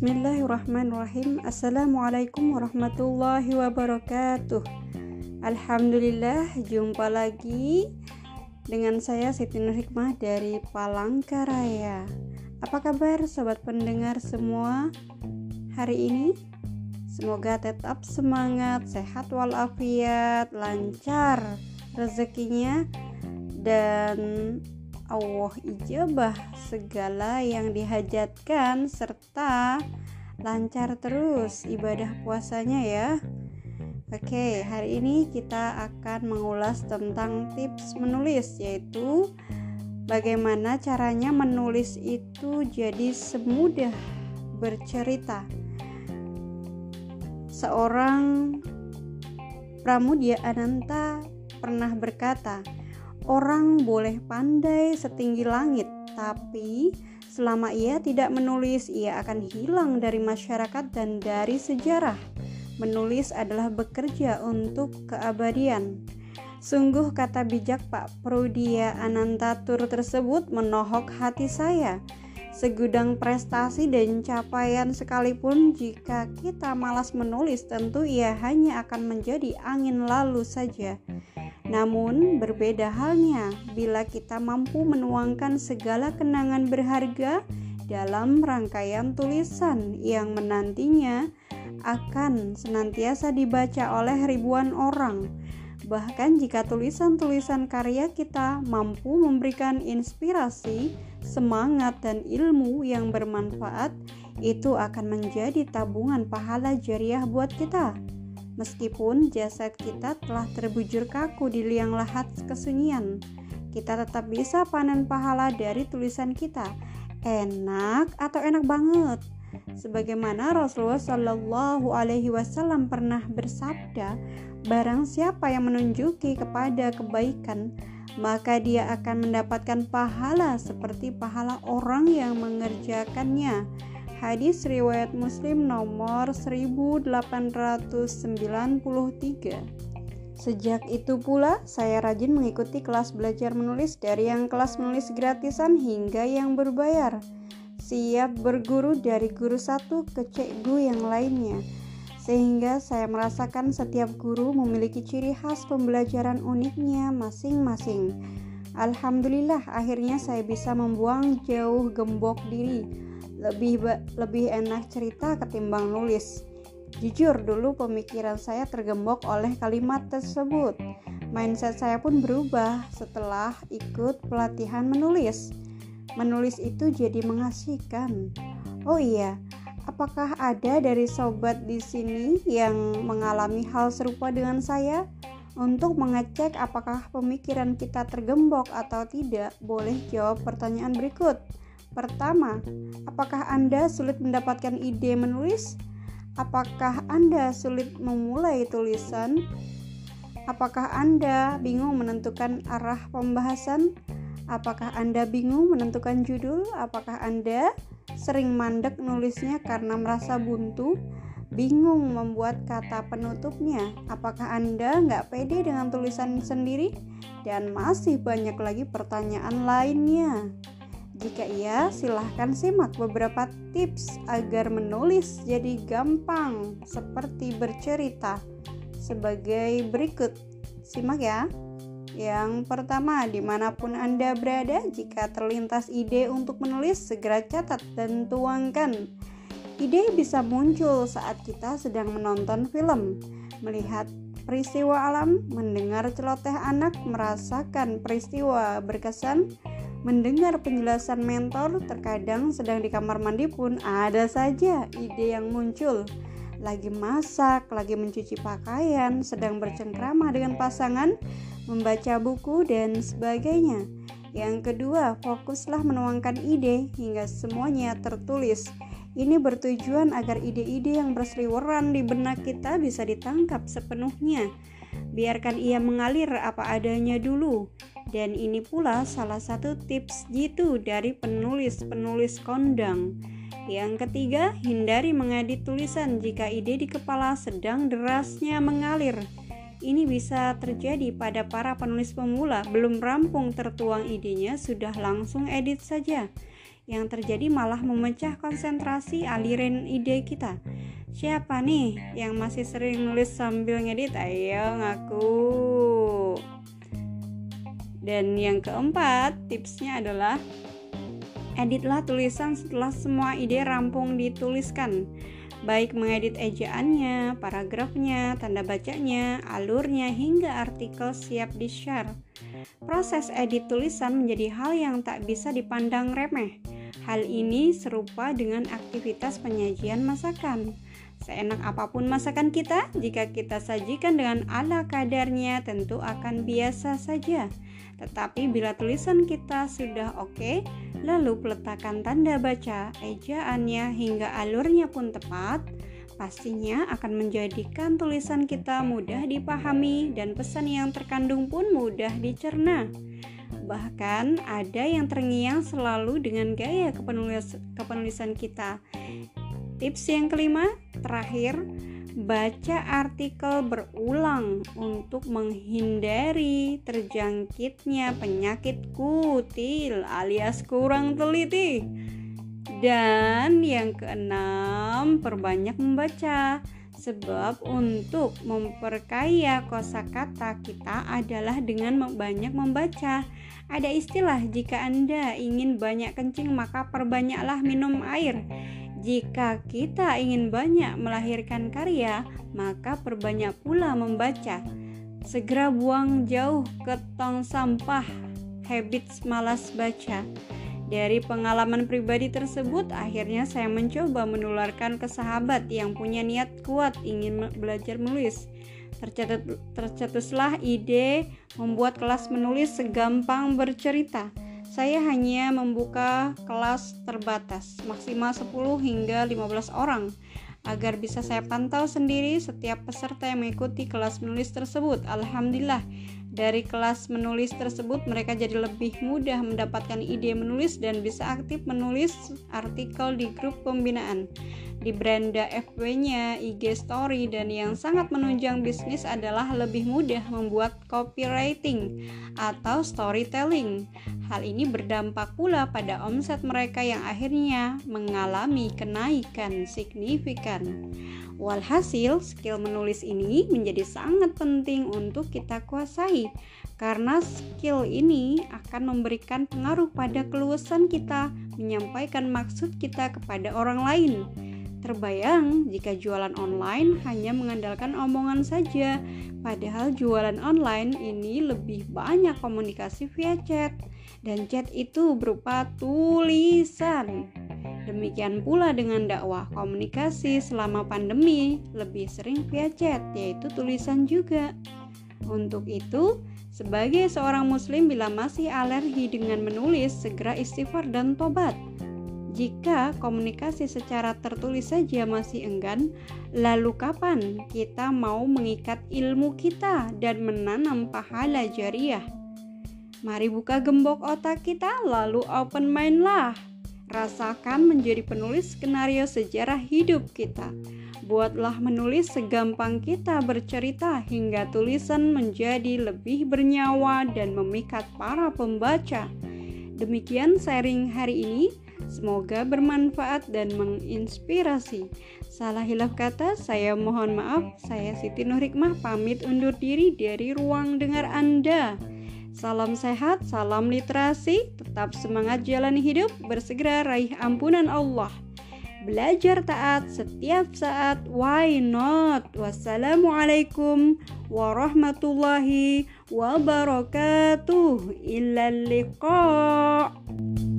Bismillahirrahmanirrahim. Assalamualaikum warahmatullahi wabarakatuh. Alhamdulillah jumpa lagi dengan saya Siti Nur Hikmah dari Palangkaraya. Apa kabar sobat pendengar semua hari ini? Semoga tetap semangat, sehat walafiat, lancar rezekinya dan Allah ijabah segala yang dihajatkan serta lancar terus ibadah puasanya ya. Oke, hari ini kita akan mengulas tentang tips menulis yaitu bagaimana caranya menulis itu jadi semudah bercerita. Seorang Pramudia Ananta pernah berkata, Orang boleh pandai setinggi langit, tapi selama ia tidak menulis, ia akan hilang dari masyarakat dan dari sejarah. Menulis adalah bekerja untuk keabadian. Sungguh kata bijak Pak Prudia Anantatur tersebut menohok hati saya. Segudang prestasi dan capaian sekalipun jika kita malas menulis tentu ia hanya akan menjadi angin lalu saja. Namun, berbeda halnya bila kita mampu menuangkan segala kenangan berharga dalam rangkaian tulisan yang menantinya akan senantiasa dibaca oleh ribuan orang. Bahkan jika tulisan-tulisan karya kita mampu memberikan inspirasi, semangat, dan ilmu yang bermanfaat, itu akan menjadi tabungan pahala jariah buat kita. Meskipun jasad kita telah terbujur kaku di liang lahat kesunyian, kita tetap bisa panen pahala dari tulisan kita. Enak atau enak banget? Sebagaimana Rasulullah Shallallahu Alaihi Wasallam pernah bersabda, barang siapa yang menunjuki kepada kebaikan, maka dia akan mendapatkan pahala seperti pahala orang yang mengerjakannya Hadis riwayat Muslim nomor 1893. Sejak itu pula, saya rajin mengikuti kelas belajar menulis dari yang kelas menulis gratisan hingga yang berbayar. Siap berguru dari guru satu ke cikgu yang lainnya. Sehingga saya merasakan setiap guru memiliki ciri khas pembelajaran uniknya masing-masing. Alhamdulillah akhirnya saya bisa membuang jauh gembok diri lebih lebih enak cerita ketimbang nulis. Jujur dulu pemikiran saya tergembok oleh kalimat tersebut. Mindset saya pun berubah setelah ikut pelatihan menulis. Menulis itu jadi mengasihkan. Oh iya, apakah ada dari sobat di sini yang mengalami hal serupa dengan saya? Untuk mengecek apakah pemikiran kita tergembok atau tidak, boleh jawab pertanyaan berikut. Pertama, apakah Anda sulit mendapatkan ide menulis? Apakah Anda sulit memulai tulisan? Apakah Anda bingung menentukan arah pembahasan? Apakah Anda bingung menentukan judul? Apakah Anda sering mandek nulisnya karena merasa buntu? Bingung membuat kata penutupnya? Apakah Anda nggak pede dengan tulisan sendiri? Dan masih banyak lagi pertanyaan lainnya. Jika iya, silahkan simak beberapa tips agar menulis jadi gampang seperti bercerita sebagai berikut. Simak ya. Yang pertama, di mana pun Anda berada, jika terlintas ide untuk menulis, segera catat dan tuangkan. Ide bisa muncul saat kita sedang menonton film, melihat peristiwa alam, mendengar celoteh anak, merasakan peristiwa berkesan, Mendengar penjelasan mentor, terkadang sedang di kamar mandi pun ada saja ide yang muncul. Lagi masak, lagi mencuci pakaian, sedang bercengkrama dengan pasangan, membaca buku, dan sebagainya. Yang kedua, fokuslah menuangkan ide hingga semuanya tertulis. Ini bertujuan agar ide-ide yang berseliweran di benak kita bisa ditangkap sepenuhnya. Biarkan ia mengalir apa adanya dulu. Dan ini pula salah satu tips jitu dari penulis-penulis kondang. Yang ketiga, hindari mengedit tulisan jika ide di kepala sedang derasnya mengalir. Ini bisa terjadi pada para penulis pemula, belum rampung tertuang idenya, sudah langsung edit saja. yang terjadi malah memecah konsentrasi aliran ide kita. Siapa nih yang masih sering nulis sambil ngedit? Ayo ngaku. Dan yang keempat, tipsnya adalah editlah tulisan setelah semua ide rampung dituliskan baik mengedit ejaannya, paragrafnya, tanda bacanya, alurnya, hingga artikel siap di-share. Proses edit tulisan menjadi hal yang tak bisa dipandang remeh. Hal ini serupa dengan aktivitas penyajian masakan. Seenak apa pun masakan kita, jika kita sajikan dengan ala kadarnya tentu akan biasa saja. Tetapi bila tulisan kita sudah oke, okay, lalu peletakan tanda baca, ejaannya hingga alurnya pun tepat, pastinya akan menjadikan tulisan kita mudah dipahami dan pesan yang terkandung pun mudah dicerna. Bahkan ada yang terngiang selalu dengan gaya kepenulis kepenulisan kita. Tips yang kelima, terakhir, baca artikel berulang untuk menghindari terjangkitnya penyakit kutil alias kurang teliti. Dan yang keenam, perbanyak membaca. Sebab untuk memperkaya kosakata kita adalah dengan banyak membaca. Ada istilah jika Anda ingin banyak kencing maka perbanyaklah minum air. Jika kita ingin banyak melahirkan karya, maka perbanyak pula membaca. Segera buang jauh ke tong sampah habits malas baca. Dari pengalaman pribadi tersebut, akhirnya saya mencoba menularkan ke sahabat yang punya niat kuat ingin belajar menulis. Tercatat, tercetuslah ide membuat kelas menulis segampang bercerita saya hanya membuka kelas terbatas, maksimal 10 hingga 15 orang, agar bisa saya pantau sendiri setiap peserta yang mengikuti kelas menulis tersebut. Alhamdulillah, dari kelas menulis tersebut mereka jadi lebih mudah mendapatkan ide menulis dan bisa aktif menulis artikel di grup pembinaan di beranda FB-nya, IG story, dan yang sangat menunjang bisnis adalah lebih mudah membuat copywriting atau storytelling. Hal ini berdampak pula pada omset mereka yang akhirnya mengalami kenaikan signifikan. Walhasil, skill menulis ini menjadi sangat penting untuk kita kuasai karena skill ini akan memberikan pengaruh pada keluasan kita menyampaikan maksud kita kepada orang lain. Terbayang jika jualan online hanya mengandalkan omongan saja, padahal jualan online ini lebih banyak komunikasi via chat, dan chat itu berupa tulisan. Demikian pula dengan dakwah komunikasi selama pandemi lebih sering via chat, yaitu tulisan juga. Untuk itu, sebagai seorang muslim bila masih alergi dengan menulis, segera istighfar dan tobat jika komunikasi secara tertulis saja masih enggan, lalu kapan kita mau mengikat ilmu kita dan menanam pahala jariah? Mari buka gembok otak kita, lalu open mind lah. Rasakan menjadi penulis skenario sejarah hidup kita. Buatlah menulis segampang kita bercerita hingga tulisan menjadi lebih bernyawa dan memikat para pembaca. Demikian sharing hari ini. Semoga bermanfaat dan menginspirasi. Salah hilaf kata, saya mohon maaf. Saya Siti Nurhikmah pamit undur diri dari ruang dengar Anda. Salam sehat, salam literasi, tetap semangat jalani hidup, bersegera raih ampunan Allah. Belajar taat setiap saat, why not? Wassalamualaikum warahmatullahi wabarakatuh. Illa liqa'.